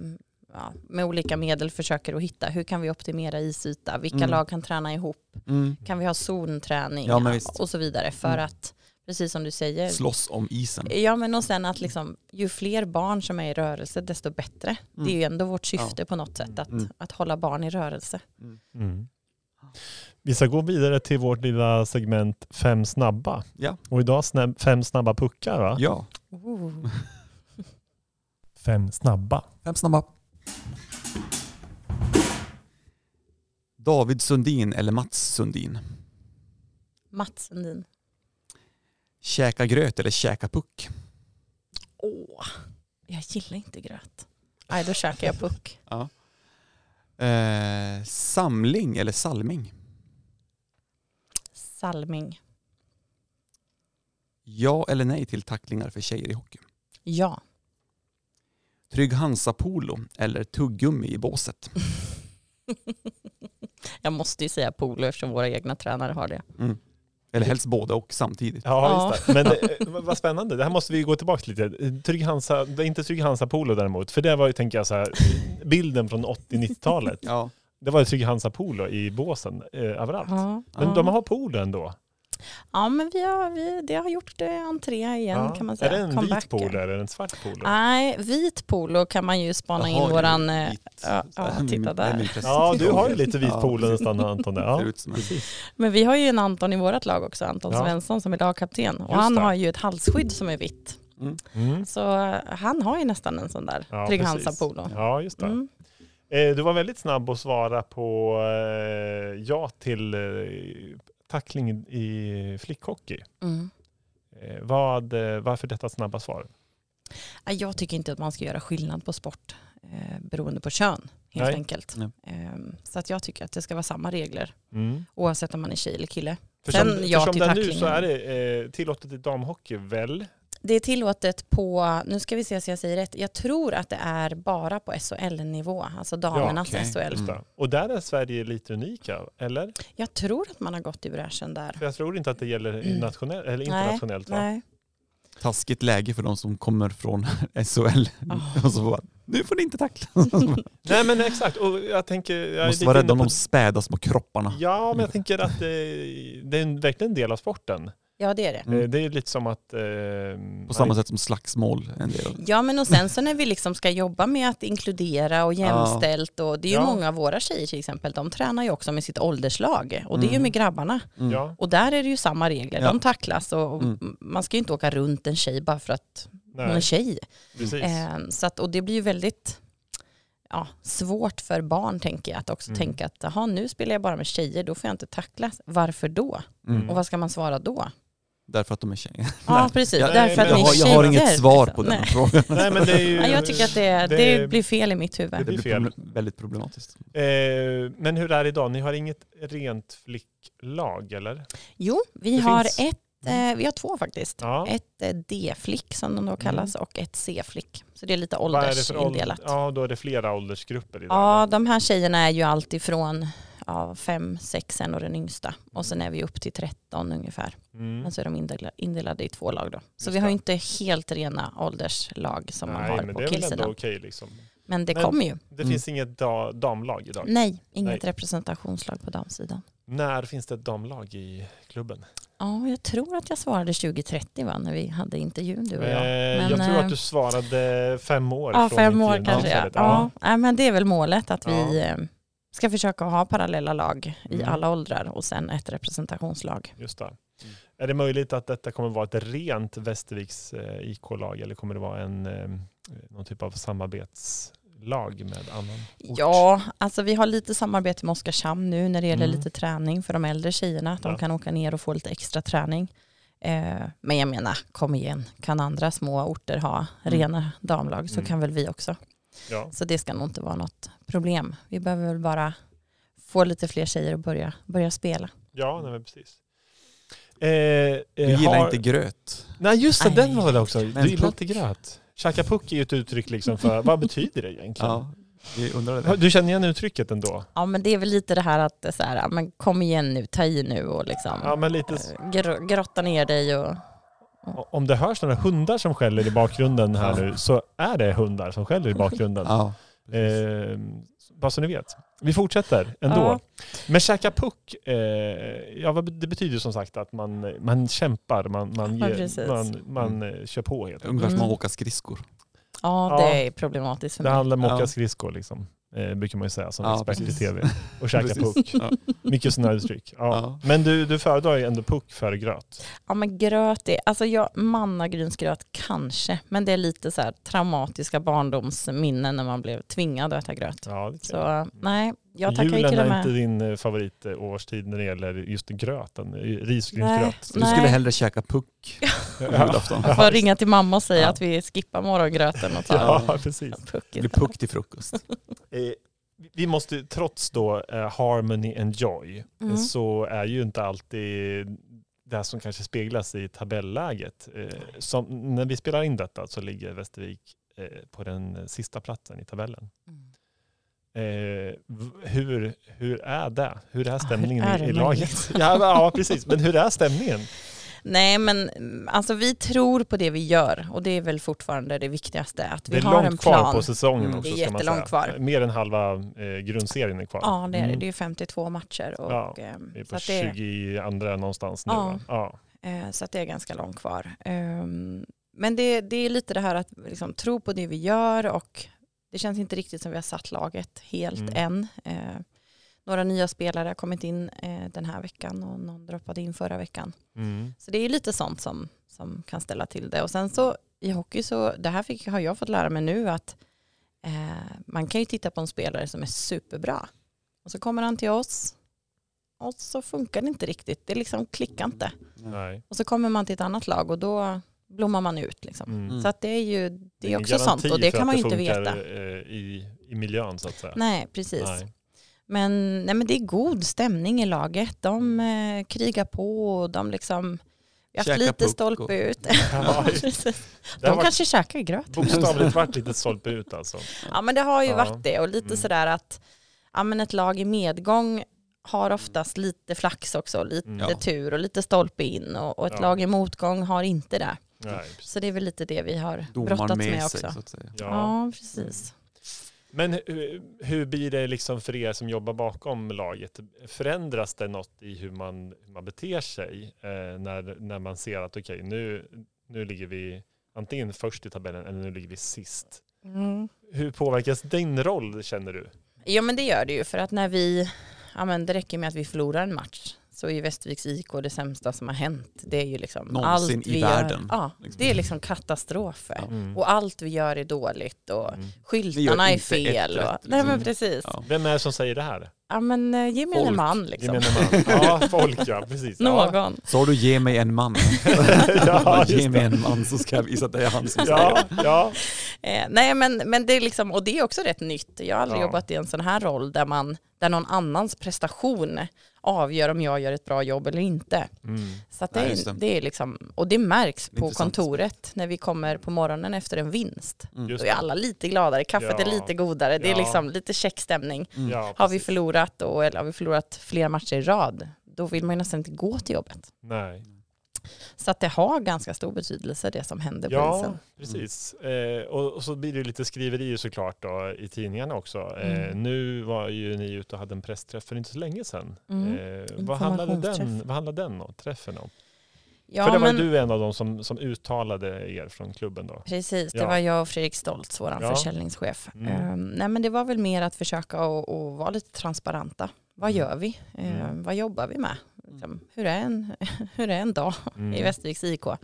ja, med olika medel försöker att hitta hur kan vi optimera isyta, vilka Mm. lag kan träna ihop, mm, kan vi ha zonträning Ja, och så vidare för Mm. att, precis som du säger, slåss om isen. ja men och sen att liksom, ju fler barn som är i rörelse desto bättre. Det är ju ändå vårt syfte på något sätt att, Mm. att hålla barn i rörelse. Vi ska gå vidare till vårt lilla segment Fem snabba. Ja. Och idag fem snabba puckar va? Ja, Oh. Fem snabba. fem snabba. David Sundin eller Mats Sundin? Mats Sundin. Käka gröt eller käka puck? Åh, jag gillar inte gröt. Nej, då käkar jag puck. Ja. Eh, samling eller salming? Salming. Ja eller nej till tacklingar för tjejer i hockey? Ja. Trygg Hansa Polo eller tuggummi i båset? Jag måste ju säga polo eftersom våra egna tränare har det. Mm. Eller helst båda och samtidigt. Ja, just det. Men eh, vad spännande. Det här måste vi gå tillbaka lite. Trygg Hansa, det inte Trygg Hansa Polo däremot. För det var ju, tänker jag så här, bilden från 80-90-talet. Ja. Det var ju Trygg Hansa Polo i båsen eh, överallt. Ja, Men ja. de har polo ändå. ja men vi har, vi, det har gjort eh, entré igen Ja. kan man säga. Är det en Comebacker. vit polo eller en svart polo? Nej, vit polo kan man ju spana in Jaha, våran... eh, ja, ja, titta där. Ja, du har ju lite vit polo nästan Anton. Ja. Men vi har ju en Anton i vårt lag också, Anton Ja. Svensson som är lagkapten. Och Just han det. har ju ett halsskydd som är vitt. Mm. Så eh, han har ju nästan en sån där Ja, Trygg precis. Hansa polo. Ja, just det. Mm. Eh, Du var väldigt snabb att svara på eh, ja till eh, tackling i flickhockey. Mm. Vad, varför detta snabba svar? Nej, Jag tycker inte att man ska göra skillnad på sport beroende på kön helt Nej. enkelt. Nej. Ehm, så att jag tycker att det ska vara samma regler Mm. oavsett om man är tjej eller kille. För Sen som, ja för som till det är nu så är det eh, tillåtet i damhockey väl? Det är tillåtet på, nu ska vi se så jag säger rätt, jag tror att det är bara på SHL-nivå, alltså damernas okej. SHL. Just det. Mm. Och där är Sverige lite unika, eller? Jag tror att man har gått i bräschen där. För jag tror inte att det gäller Mm. nationell, eller internationellt. va? Nej. Taskigt läge för de som kommer från SHL. Ah. Och så bara, nu får ni inte tackla. Nej men exakt, och jag tänker... Jag måste vara inne om på- de späda små kropparna. Ja, men jag tänker att det, det är en, verkligen en del av sporten. Ja det är det. Mm. Det är lite som att... Eh, På samma sätt som slagsmål. En del. Ja men och sen så när vi liksom ska jobba med att inkludera och jämställt och det är ju Ja. många av våra tjejer till exempel, de tränar ju också med sitt ålderslag och det är ju Mm. med grabbarna. Mm. Och där är det ju samma regler, de tacklas och Mm. man ska ju inte åka runt en tjej bara för att hon är tjej. precis. Eh, så att, och det blir ju väldigt ja, svårt för barn tänker jag att också Mm. tänka att jaha, nu spelar jag bara med tjejer, då får jag inte tacklas. Varför då? Mm. Och vad ska man svara då? Därför att de är tjejer. Ja precis, Jag, därför att ni jag, är har, tjejer. jag har inget svar liksom. på den Nej. frågan. Nej, men det är ju... Ja, jag tycker att det, det, det- blir fel i mitt huvud. Det blir fel. väldigt problematiskt. Eh, men hur är det idag? Ni har inget rent flicklag, eller? Jo, vi Det har finns- ett, eh, vi har två faktiskt. Ja. Ett eh, D-flick som de då kallas och ett C-flick. Så det är lite Vad är det för ålder? åldersindelat. Ja, då är det flera åldersgrupper idag. Ja, de här tjejerna är ju alltifrån ja, fem, sex, en och den yngsta. Och sen är vi upp till 13 ungefär. Mm. Men så är de indelade, indelade i två lag då. Så Just vi har det. ju inte helt rena ålderslag som man Nej, har men på det är väl ändå killsidan. okej liksom. Men det Men- kommer ju. Det Mm. finns inget da- damlag idag. Nej, inget Nej. representationslag på damsidan. När finns det ett damlag i klubben? Ja, jag tror att jag svarade 2030 va, när vi hade intervjun du och jag. Eh, jag Men, tror eh, att du svarade fem år Ja, fem år kanske. Ja. Ja. Nej, men det är väl målet att Ja. vi eh, ska försöka ha parallella lag i Mm. alla åldrar och sen ett representationslag. Just det. Är det möjligt att detta kommer vara ett rent Västerviks eh, IK-lag eller kommer det vara en, eh, någon typ av samarbetslag med annan ort? Ja, alltså vi har lite samarbete med Oskarshamn nu när det gäller Mm. lite träning för de äldre tjejerna. Att de Ja. kan åka ner och få lite extra träning. Eh, men jag menar, kom igen, kan andra små orter ha Mm. rena damlag så Mm. kan väl vi också. Ja. Så det ska nog inte vara något problem. Vi behöver väl bara få lite fler tjejer att börja, börja spela. Ja, nej, men precis. Eh, eh, Du gillar har- inte gröt. Nej, just det, den var det också. Men Du gillar inte gröt. Chaka puck är ju ett uttryck liksom för, vad betyder det egentligen? Ja. Du känner igen uttrycket ändå? Ja men det är väl lite det här att så här, men kom igen nu, ta i nu och liksom Ja, men lite... eh, gr- grotta ner dig och Om det hörs några hundar som skäller i bakgrunden här Ja. nu så är det hundar som skäller i bakgrunden. Ja. Eh, bara så ni vet. Vi fortsätter ändå. Ja. Men käka puck, eh, ja, det betyder som sagt att man, man kämpar, man, man, Ja, ger, man, man eh, kör på helt enkelt. Ungefär som Mm. att åka skridskor. ja, Ja. det är problematiskt för Det mig. handlar om att åka skridskor liksom. Eh, brukar man ju säga som Ja, expert i precis. tv. Och käka puck. Ja. Mycket uttryck. Ja. Ja. Men du, du föredrar ju ändå puck före gröt. Ja men gröt är, alltså jag, mannagrynsgröt kanske, men det är lite så här traumatiska barndomsminnen när man blev tvingad att äta gröt. Ja, Så nej, Jag tackar ju Julen till är inte din eh, favoritårstid när det gäller just gröten, eh, risgrynsgröt. Du skulle hellre käka puck på julafton. Jag får ringa till mamma och säga Ja. att vi skippar morgongröten och tar Ja, precis. puck Det blir puck till frukost. Eh, vi måste, trots då eh, harmony and joy, Mm. så är ju inte alltid det som kanske speglas i tabelläget. Som, när vi spelar in detta så ligger Västervik eh, på den sista platsen i tabellen. Mm. Eh, hur, hur är det? Hur är stämningen är i, i laget? Ja, ja, precis. Men hur är stämningen? Nej men mm, alltså vi tror på det vi gör och det är väl fortfarande det viktigaste. Att vi Det är har en långt kvar plan. på säsongen Mm. också. Det är ska man jättelångt säga. kvar. Mer än halva eh, grundserien är kvar. Ja det är. Mm. Det är 52 matcher. Och, Ja, ehm, Vi är på att det, 22 någonstans nu. Ja. Ja. eh, så att det är ganska långt kvar. Ehm, men det, det är lite det här att liksom, tro på det vi gör och det känns inte riktigt som vi har satt laget helt Mm. än. Eh, några nya spelare har kommit in eh, den här veckan och någon droppade in förra veckan. Mm. Så det är lite sånt som, som kan ställa till det. Och sen så i hockey så, det här fick, har jag fått lära mig nu att eh, man kan ju titta på en spelare som är superbra. Och så kommer han till oss och så funkar det inte riktigt. Det liksom klickar inte. Nej. Och så kommer man till ett annat lag och då blommar man ut. Liksom. Mm. Mm. Så att det är ju det är ingen också sånt och det kan man ju inte veta. eh, I, I miljön så att säga. Nej, precis. Nej. Men, nej, men det är god stämning i laget. De eh, krigar på och de liksom, vi har haft Käkar lite stolpe ut. Ja. Det De kanske käkar gröt. bokstavligt varit lite stolpe ut alltså. Ja men det har ju Ja. varit det och lite Mm. sådär att ja, men ett lag i medgång har oftast lite flax också, lite Mm. Ja. tur och lite stolpe in och, och ett Ja. lag i motgång har inte det. Nej. Så det är väl lite det vi har brottats med, med sig också. så att säga. Ja. Ja, precis. Men hur, hur blir det liksom för er som jobbar bakom laget? Förändras det något i hur man, hur man beter sig eh, när, när man ser att okej, nu, nu ligger vi antingen först i tabellen eller nu ligger vi sist? Mm. Hur påverkas din roll känner du? Ja men det gör det ju för att när vi, ja men det räcker med att vi förlorar en match så är ju Västerviks IK det sämsta som har hänt. Det är ju liksom Någonsin allt i vi världen, Gör, ja, liksom. det är liksom katastrofer. Ja. Mm. Och allt vi gör är dåligt och Mm. skyltarna är fel. och, liksom. nej men precis. Ja, Ja. Vem är det som säger det här? men eh, gemene Folk. man liksom. Man. Ja, folk ja, precis. Ja. Någon. Sa du ge mig en man? Ja, ge mig en man så ska jag visa att det är han som säger Ja, det. ja. Eh, nej men, men det är liksom, och det är också rätt nytt. Jag har aldrig Ja. jobbat i en sån här roll där, man, där någon annans prestation avgör om jag gör ett bra jobb eller inte. Mm. Så att det, Nej, är, det. det är liksom, och det märks på Intressant. kontoret när vi kommer på morgonen efter en vinst. Mm. Just Då är alla lite gladare, kaffet Ja. är lite godare, det är Ja. liksom lite checkstämning. Mm. Ja, Har vi förlorat då, eller har vi förlorat flera matcher i rad, då vill man ju nästan inte gå till jobbet. Nej. Så att det har ganska stor betydelse det som händer Ja, isen. precis. Eh, och, och så blir det lite skriverier såklart då, i tidningarna också. Eh, Mm. Nu var ju ni ute och hade en pressträff för inte så länge sedan. Mm. Eh, vad, handlade den, vad handlade den om, träffen om? Ja, för det var men- du en av dem som, som uttalade er från klubben då. Precis, det Ja. var jag och Fredrik Stoltz, vår Ja. försäljningschef. Mm. Ehm, nej men det var väl mer att försöka att vara lite transparenta. Vad Mm. gör vi? Mm. Vad jobbar vi med? Liksom, hur, är en, hur är en dag Mm. i Västerviks IK? Mm.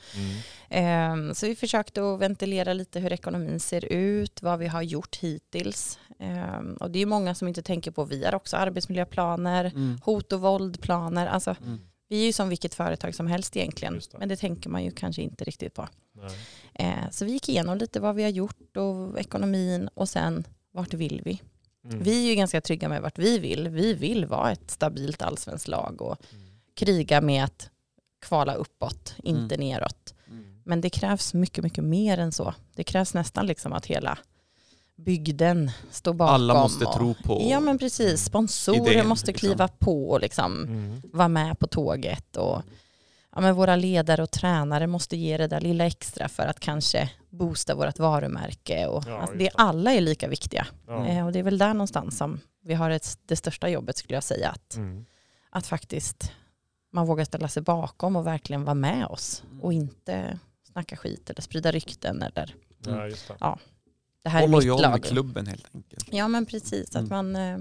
Ehm, så vi försökte att ventilera lite hur ekonomin ser ut, vad vi har gjort hittills. Ehm, och det är många som inte tänker på, vi har också arbetsmiljöplaner, Mm. hot och våldplaner. Alltså, Mm. vi är ju som vilket företag som helst egentligen, det. men det tänker man ju kanske inte riktigt på. Eh, så vi gick igenom lite vad vi har gjort och ekonomin och sen vart vill vi? Mm. Vi är ju ganska trygga med vart vi vill. Vi vill vara ett stabilt allsvenskt lag och Mm. Kriga med att kvala uppåt, inte neråt. Mm. Men det krävs mycket, mycket mer än så. Det krävs nästan liksom att hela bygden står bakom. Alla måste och, tro på Ja men precis, sponsorer idén, måste liksom. kliva på och liksom Mm. vara med på tåget. Och, ja, men våra ledare och tränare måste ge det där lilla extra för att kanske boosta vårt varumärke. Och, Ja, alltså, det. alla är lika viktiga. Ja. Eh, och det är väl där någonstans som vi har ett, det största jobbet skulle jag säga. Att, Mm. att faktiskt man vågar ställa sig bakom och verkligen vara med oss. Och inte snacka skit eller sprida rykten. Eller, Ja, just det. det här är Hålla mitt lojal lag. med klubben helt enkelt. Ja men precis, att Mm. man eh,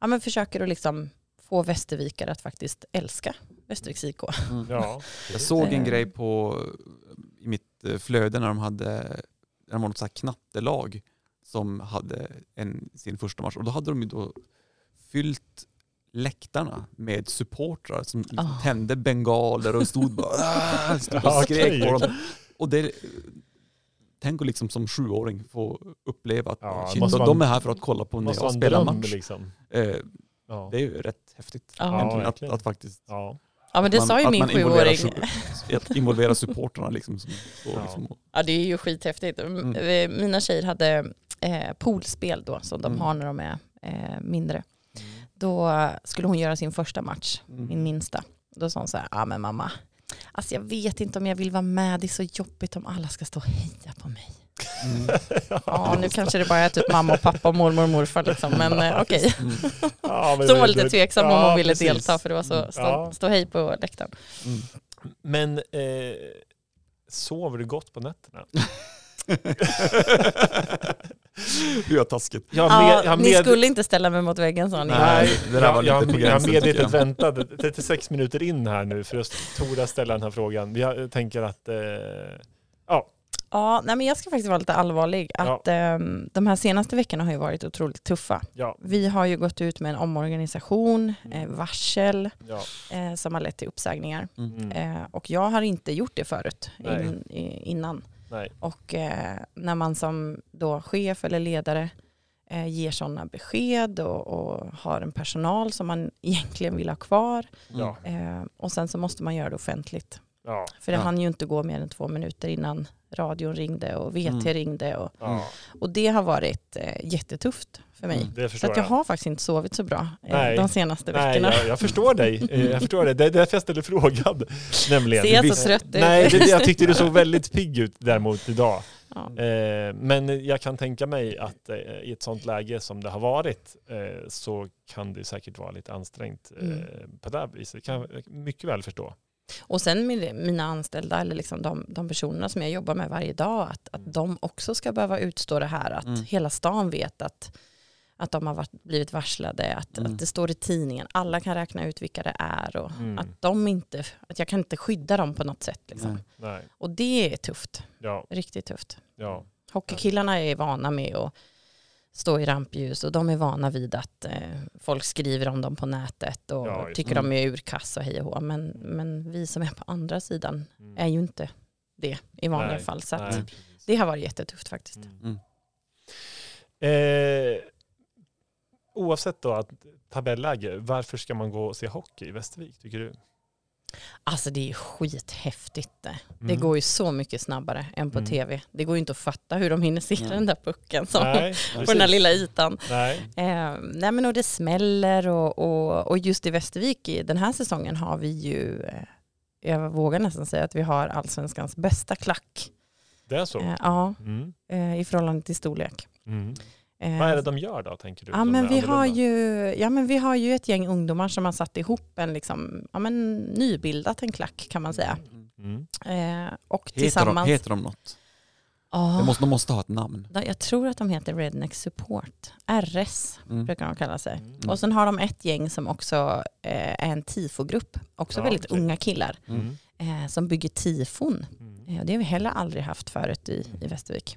ja, men försöker att liksom få Västervikare att faktiskt älska Västerviks IK. Mm. Ja, Jag såg en Eh. grej på, i mitt eh, flöde när de hade, när de var något så här knattelag som hade en, sin första match och då hade de ju då fyllt läktarna med supportrar som liksom Ah. tände bengaler och stod bara "Ah!" stod och skrek på dem. Och det, tänk att liksom som sjuåring få uppleva att Ja, shit, måste de, är här för att kolla på när jag spelar dröm match. liksom. Eh, Ja. det är ju rätt häftigt Ja. att, att faktiskt Ja. Ja men det man- sa ju min man sjuåring. Att involvera supportrarna liksom. Som, Ja. liksom och- Ja det är ju skithäftigt. Mm. Eh, Mina tjejer hade eh, poolspel då som de Mm. har när de är eh, mindre. Mm. Då skulle hon göra sin första match, Mm. min minsta. Då sa hon så här, ja men mamma, alltså jag vet inte om jag vill vara med, det är så jobbigt om alla ska stå och heja på mig. Mm. Ja nu kanske det bara är typ mamma och pappa och mormor och morfar liksom, men eh, okej. Mm. Ja, men Så hon det- var lite tveksam om ja, hon ville precis. delta för det var så stå, Ja. stå hej på läktaren. Mm. Men eh, sover du gott på nätterna? Det är taskigt. Jag Ja, med, jag ni med, skulle inte ställa mig mot väggen sa ni. Nej, det där var jag, lite jag, jag medvetet väntade 36 minuter in här nu för att Tora ställa den här frågan. Jag tänker att eh, ja, Ja, nej men jag ska faktiskt vara lite allvarlig. Ja. Att, ehm, de här senaste veckorna har ju varit otroligt tuffa. ja, Vi har ju gått ut med en omorganisation, Mm. eh, varsel ja. eh, som har lett till uppsägningar. Mm. Eh, och jag har inte gjort det förut in, innan. Nej. Och eh, när man som då chef eller ledare eh, ger sådana besked och, och har en personal som man egentligen vill ha kvar. Ja. Eh, och sen så måste man göra det offentligt. Ja. För det Ja. hann ju inte gå mer än två minuter innan radion ringde och VT Mm. ringde. Och, Ja. och det har varit eh, jättetufft för mig. Mm. Så att jag har faktiskt inte sovit så bra eh, de senaste Nej, veckorna. jag, jag förstår dig. Eh, Jag förstår det. Det är därför jag ställer frågan. Nämligen. Ser jag så trött ut? Nej, det, jag tyckte du såg väldigt pigg ut däremot idag. Ja. Eh, men jag kan tänka mig att eh, i ett sånt läge som det har varit eh, så kan det säkert vara lite ansträngt Mm. på det här viset. Det kan jag mycket väl förstå. Och sen med mina anställda eller liksom de, de personerna som jag jobbar med varje dag, att, att de också ska behöva utstå det här, att Mm. hela stan vet att, att de har varit, blivit varslade, att, Mm. att det står i tidningen, alla kan räkna ut vilka det är och Mm. att de inte, att jag kan inte skydda dem på något sätt. Liksom. Och det är tufft, Ja, riktigt tufft. ja. Hockeykillarna är vana med att stå i rampljus och de är vana vid att eh, folk skriver om dem på nätet och Ja, tycker de är urkass och hej och hå. Men, men vi som är på andra sidan Mm. är ju inte det i vanliga Nej, fall. Så att Nej, det har varit jättetufft faktiskt. Mm. Mm. Eh, oavsett då att tabelläge, varför ska man gå och se hockey i Västervik tycker du? Alltså det är skithäftigt det. Det Mm. går ju så mycket snabbare än på Mm. tv. Det går ju inte att fatta hur de hinner se Nej. den där pucken som, Nej, på den där lilla ytan. Nej. Eh, nej men och det smäller och, och, och just i Västervik i den här säsongen har vi ju, eh, jag vågar nästan säga att vi har allsvenskans bästa klack. Det är så? Eh, ja, Mm. eh, i förhållande till storlek. Mm. Eh, Vad är det de gör då, tänker du? Ja men, vi har ju, ja men vi har ju ett gäng ungdomar som har satt ihop en liksom, ja men nybildat en klack kan man säga. Mm. Eh, och Heter, de, tillsammans, heter de något? De, måste, de måste ha ett namn. jag tror att de heter Redneck Support, RS Mm. brukar de kalla sig. Mm. Och sen har de ett gäng som också eh, är en tifogrupp, också Ja, väldigt okej. unga killar, Mm. eh, som bygger tifon. Mm. Eh, det har vi heller aldrig haft förut i, i Västervik.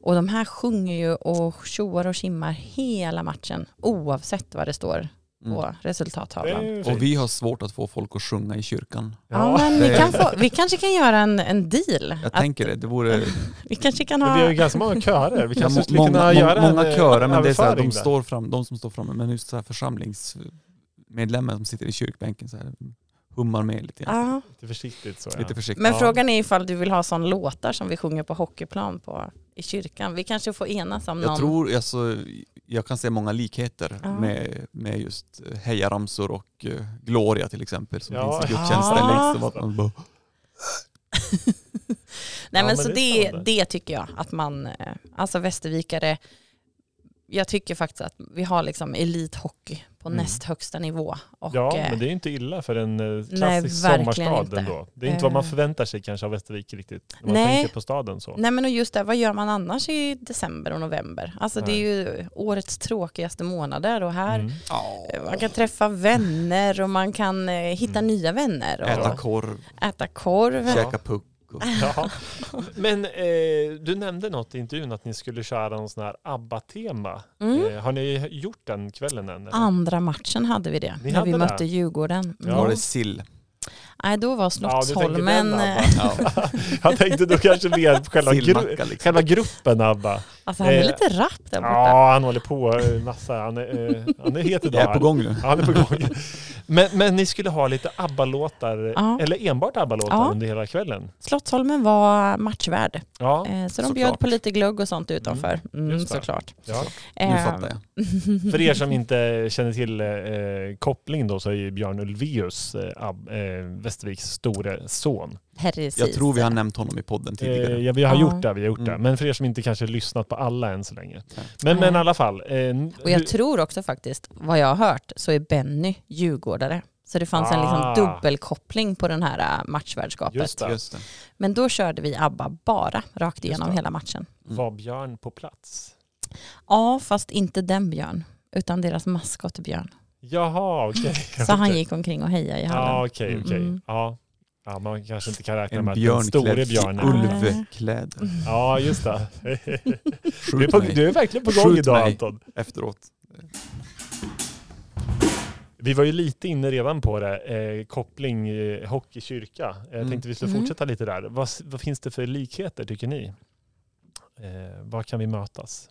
Och de här sjunger ju och tjoar och kimmar hela matchen, oavsett vad det står Mm. på är resultattavlan. Och vi har svårt att få folk att sjunga i kyrkan. Ja, men vi, kan få, vi kanske kan göra en, en deal. Jag Att tänker det. Det vore vi kanske kan Men vi har ha... ju ganska många körer. Vi ja, kanske må- skulle många, kunna må- göra många en, eh, körer, men det är så här, de, står fram, de som står framme, men just så här församlingsmedlemmar som sitter i kyrkbänken så här, hummar med lite grann. Ja, Lite försiktigt så. Lite Ja. försiktigt. men Ja. frågan är ifall du vill ha sån låtar som vi sjunger på hockeyplan på, i kyrkan. Vi kanske får enas om någon. Jag tror, alltså, jag kan se många likheter Ja. med, med just eh, hejaramsor och uh, Gloria till exempel som Ja. finns i gudstjänsten. Ja. Liksom, att man bara, Nej Ja, men så det det, det tycker jag att man, eh, alltså västervikare, jag tycker faktiskt att vi har liksom elithockey på Mm. näst högsta nivå. Och, Ja, eh, men det är inte illa för en eh, klassisk Nej, sommarstad inte. ändå. Det är inte vad man Eh. förväntar sig kanske av Västervik riktigt. När man Nej. tänker på staden så. Nej men och just det, vad gör man annars i december och november? Alltså det är ju årets tråkigaste månader och här Mm. man kan träffa vänner och man kan hitta Mm. nya vänner och äta äta, korv, korv. käka puck. Och, Ja. Men eh, du nämnde något i intervjun att ni skulle köra någon sån här ABBA-tema. Mm. Eh, har ni gjort den kvällen än? Eller? Andra matchen hade vi det, Ni när vi det? mötte Djurgården. Ja. Var det sill? Nej, då var Ja, Slottsholmen... den, eh. Ja, Jag tänkte då kanske mer på själva, gru liksom. själva gruppen ABBA. alltså han är Eh, lite rapp där borta. Ja, han håller på eh, massa. Han är, eh, han är het idag. Jag är på gång nu. Ja, han är på gång. Men, men ni skulle ha lite ABBA-låtar, Ja. eller enbart ABBA-låtar Ja. under hela kvällen? Slottsholmen var matchvärd. Ja, Eh, så de bjöd på lite glugg och sånt utanför. Mm, det. såklart. ja. Nu Eh, fattar jag. För er som inte känner till eh, koppling då så är ju Björn Ulvaeus eh, Västerviks store son. Precis. Jag tror vi har nämnt honom i podden tidigare. Eh, ja, vi har Ja. gjort det, vi har gjort det. Mm. Men för er som inte kanske lyssnat på alla än så länge. Men, men i alla fall. Eh, Och jag tror också faktiskt, vad jag har hört, så är Benny djurgårdare. Så det fanns en Ah. liksom dubbelkoppling på den här äh, matchvärdskapet. Just det. Just det. Men då körde vi ABBA bara rakt igenom det. hela matchen. var Björn på plats? Ja, fast inte den Björn, utan deras maskot Björn. Jaha, okej. Så han gick omkring och hejade i hallen. Ja, okej, okej. Mm. Ja. ja, man kanske inte kan räkna En med att den store björnen... ulvklädd. Ja, just det. Du är, Skjut på, mig du är verkligen på gång Skjut idag mig. Anton. efteråt. Vi var ju lite inne redan på det, eh, koppling eh, hockey-kyrka. Jag Mm. tänkte vi skulle Mm. fortsätta lite där. Vad, vad finns det för likheter tycker ni? Eh, var kan vi mötas?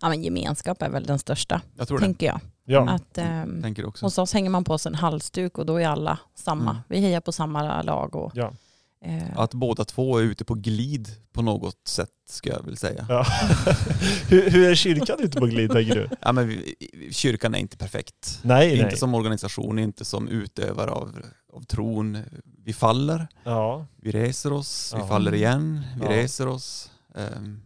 Ja, men gemenskap är väl den största, Jag tror det. tänker jag. Ja. Att, ehm, Tänker också. hos oss hänger man på sig en halsduk och då är alla samma. Mm. Vi hejar på samma lag. Och, ja. eh, Att båda två är ute på glid på något sätt ska jag väl säga. ja. hur, hur är kyrkan ute på glid tänker du? Ja, men vi, kyrkan är inte perfekt. Nej, inte nej. som organisation, inte som utövare av, av tron. Vi faller, Ja, vi reser oss, vi faller igen, vi Ja. reser oss. Um,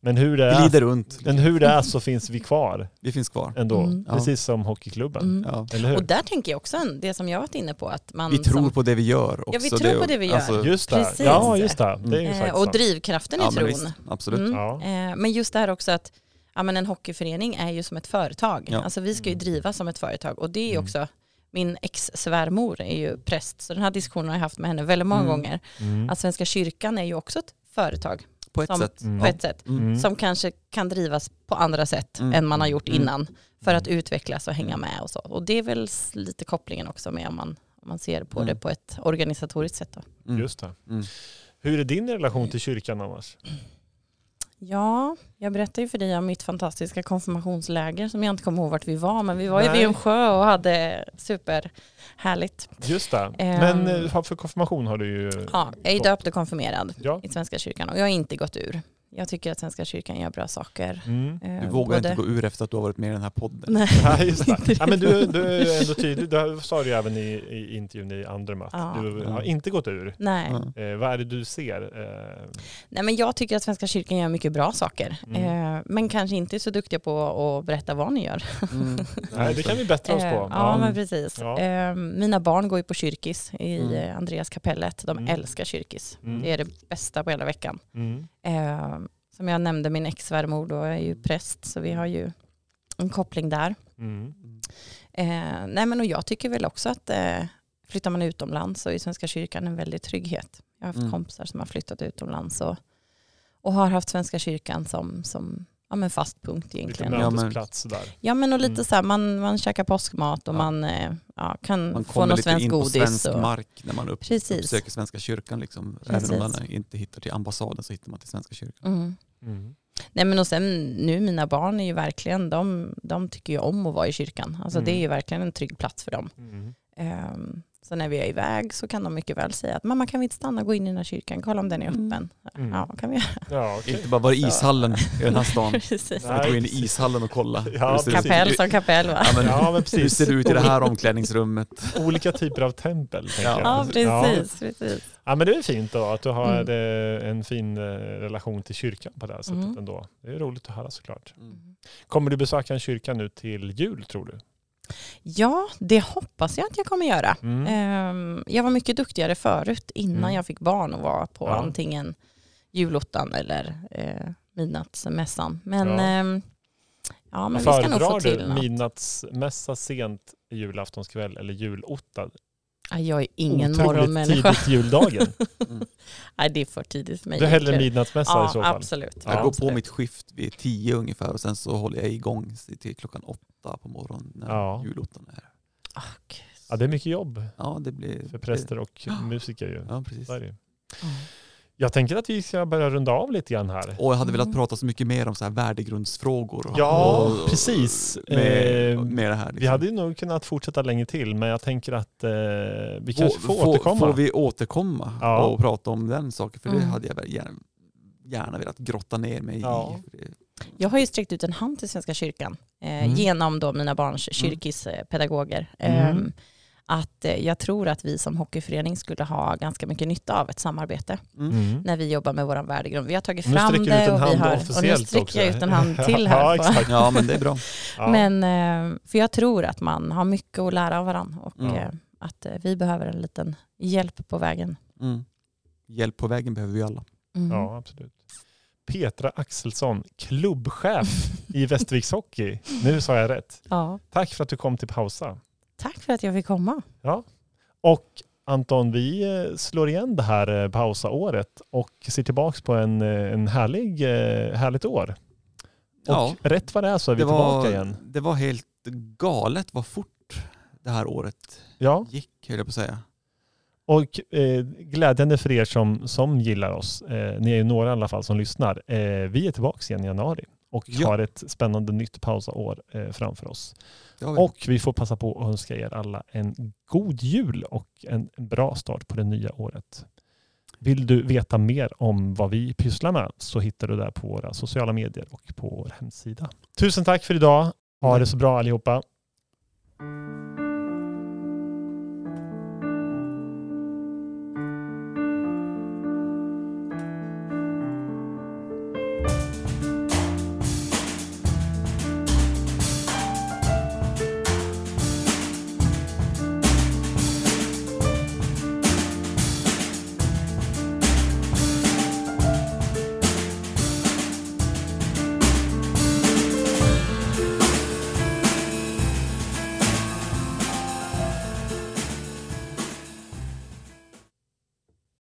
men hur det är, glider runt. men hur det är så finns vi kvar Vi finns kvar. ändå. Mm. Ja. Precis som hockeyklubben. mm. Ja. Eller hur? Och där tänker jag också det som jag varit inne på. Att man Vi tror som, på det vi gör också. Ja, vi tror på det vi gör. Just det. Precis. Ja, just det. Det är ju eh, och sant. drivkraften i ja, men tron. visst, absolut. Mm. Ja. Eh, men just det här också att ja, men en hockeyförening är ju som ett företag. Ja. Alltså vi ska ju Mm. drivas som ett företag och det är Mm. också min ex-svärmor är ju präst så den här diskussionen har jag haft med henne väldigt många Mm. gånger. Mm. Att Svenska kyrkan är ju också ett företag På ett som- sätt. Mm. på ett sätt Mm. som kanske kan drivas på andra sätt Mm. än man har gjort Mm. innan för att Mm. utvecklas och hänga med och så. Och det är väl lite kopplingen också med om man, om man ser på Mm. det på ett organisatoriskt sätt. Då. Mm. Just det. Mm. Hur är din relation till kyrkan annars? Ja, jag berättade ju för dig om mitt fantastiska konfirmationsläger som jag inte kommer ihåg vart vi var, men vi var ju Nej. vid en sjö och hade superhärligt. Just det. Ehm. Men eh, för konfirmation har du ju... Ja, jag är döpt och konfirmerad Ja. i Svenska kyrkan och jag har inte gått ur. Jag tycker att Svenska kyrkan gör bra saker. Mm. Eh, Du vågar både- inte gå ur efter att du har varit med i den här podden. Nej. Ja, just det. Ja, men du, du är ändå tydlig. Det sa du ju även i, i intervjun i Andermatt. Ja. Du har inte gått ur. Nej. Ja. Eh, vad är det du ser? Eh, Nej, men jag tycker att Svenska kyrkan gör mycket bra saker. Mm. Eh, men kanske inte är så duktiga på att berätta vad ni gör. Mm. nej, det kan vi bättra oss Eh, på. ja, men precis. Ja. Eh, mina barn går ju på kyrkis i Mm. eh, Andreas kapellet. De Mm. älskar kyrkis. Mm. Det är det bästa på hela veckan. Eh, som jag nämnde, min ex-svärmor då är ju präst, så vi har ju en koppling där. Mm. Eh, nej, men och jag tycker väl också att eh, flyttar man utomlands så är Svenska kyrkan en väldig trygghet. Jag har haft Mm. kompisar som har flyttat utomlands och, och har haft Svenska kyrkan som, som ja, men fast punkt Lite egentligen. Ja, men- mötesplats där. Ja men och lite Mm. så här, man, man käkar påskmat och Ja. man eh, ja, kan Man få kommer något lite svenskt in på godis. svensk och, mark när man upp, Precis. uppsöker Svenska kyrkan. Liksom. Precis. Även om man inte hittar till ambassaden så hittar man till Svenska kyrkan. mm. Mm. Nej men och sen nu mina barn är ju verkligen, de, de tycker ju om att vara i kyrkan. Alltså det är Mm. ju verkligen en trygg plats för dem. Mm. Så när vi är iväg så kan de mycket väl säga att mamma kan vi inte stanna och gå in i den här kyrkan, kolla om den är Mm. öppen. Mm. Ja, kan vi göra. Ja, okej. Inte bara vara i ishallen i den här stan. Precis. Att gå in i ishallen och kolla. Ja, Hur? Kapell som kapell va? Ja, men, Ja, men Hur precis. ser det ut i det här omklädningsrummet? Olika typer av tempel. tänker Ja. jag. Ja precis. precis. Ja, men det är fint då att du har Mm. en fin eh, relation till kyrkan på det här sättet Mm. ändå. Det är roligt att höra såklart. Mm. Kommer du besöka en kyrka nu till jul tror du? Ja, det hoppas jag att jag kommer göra. Mm. Ehm, jag var mycket duktigare förut innan Mm. jag fick barn och var på Ja. antingen julottan eller eh, midnattsmässan. Men Ja. ehm, ja, men vi ska nog få Föredrar till du något. midnattsmässa sent julaftonskväll eller julotta? Jag är ingen otroligt morgonmänniska. tidigt juldagen. Nej, det är för tidigt för mig. Du egentligen. midnattsmässa ja, i så fall. Absolut. Jag går på absolut. mitt skift vid tio ungefär och sen så håller jag igång till klockan åtta på morgonen när Ja. julottan är. Gud. Ja, det är mycket jobb Ja, det blir... för präster och Ja. musiker ju. Ja, precis. Så är det. Ja. Jag tänker att vi ska börja runda av lite grann här. Och jag hade velat Mm. prata så mycket mer om så här värdegrundsfrågor. Och, Ja, och, precis. Med, Eh, med det här. liksom. Vi hade ju nog kunnat fortsätta länge till, men jag tänker att eh, vi kanske får, Får- återkomma. Får vi återkomma Ja. och prata om den saken? För det Mm. hade jag gärna, gärna velat grotta ner mig Ja. i. Det- Jag har ju sträckt ut en hand till Svenska kyrkan eh, Mm. genom då mina barns kyrkispedagoger. Mm. Att eh, jag tror att vi som hockeyförening skulle ha ganska mycket nytta av ett samarbete Mm. Mm. när vi jobbar med vår värdegrund. Vi har tagit Nu fram det och vi har, och nu sträcker också. jag ut en hand till här. Ja, på- exakt. Ja, men det är bra. Ja. Men, eh, för jag tror att man har mycket att lära av varandra och Mm. eh, att vi behöver en liten hjälp på vägen. Mm. Hjälp på vägen behöver vi alla. Mm. ja, absolut. Petra Axelsson, klubbchef i Västerviks Hockey. Nu sa jag rätt. Ja. Tack för att du kom till Pausa. För att jag fick komma. Och Anton, vi eh, slår igen det här eh, pausa-året och ser tillbaka på en, eh, en härlig, härligt år. Och Ja. rätt vad det är så är vi Det tillbaka var, igen. det var helt galet vad fort det här året Ja, gick, höll jag på att säga. och eh, glädjande för er som, som gillar oss, eh, ni är ju några i alla fall som lyssnar, eh, vi är tillbaka igen i januari och Ja. har ett spännande nytt pausa-år eh, framför oss. Vi. Och vi får passa på att önska er alla en god jul och en bra start på det nya året. Vill du veta mer om vad vi pysslar med så hittar du det på våra sociala medier och på vår hemsida. Tusen tack för idag. Ha det så bra allihopa.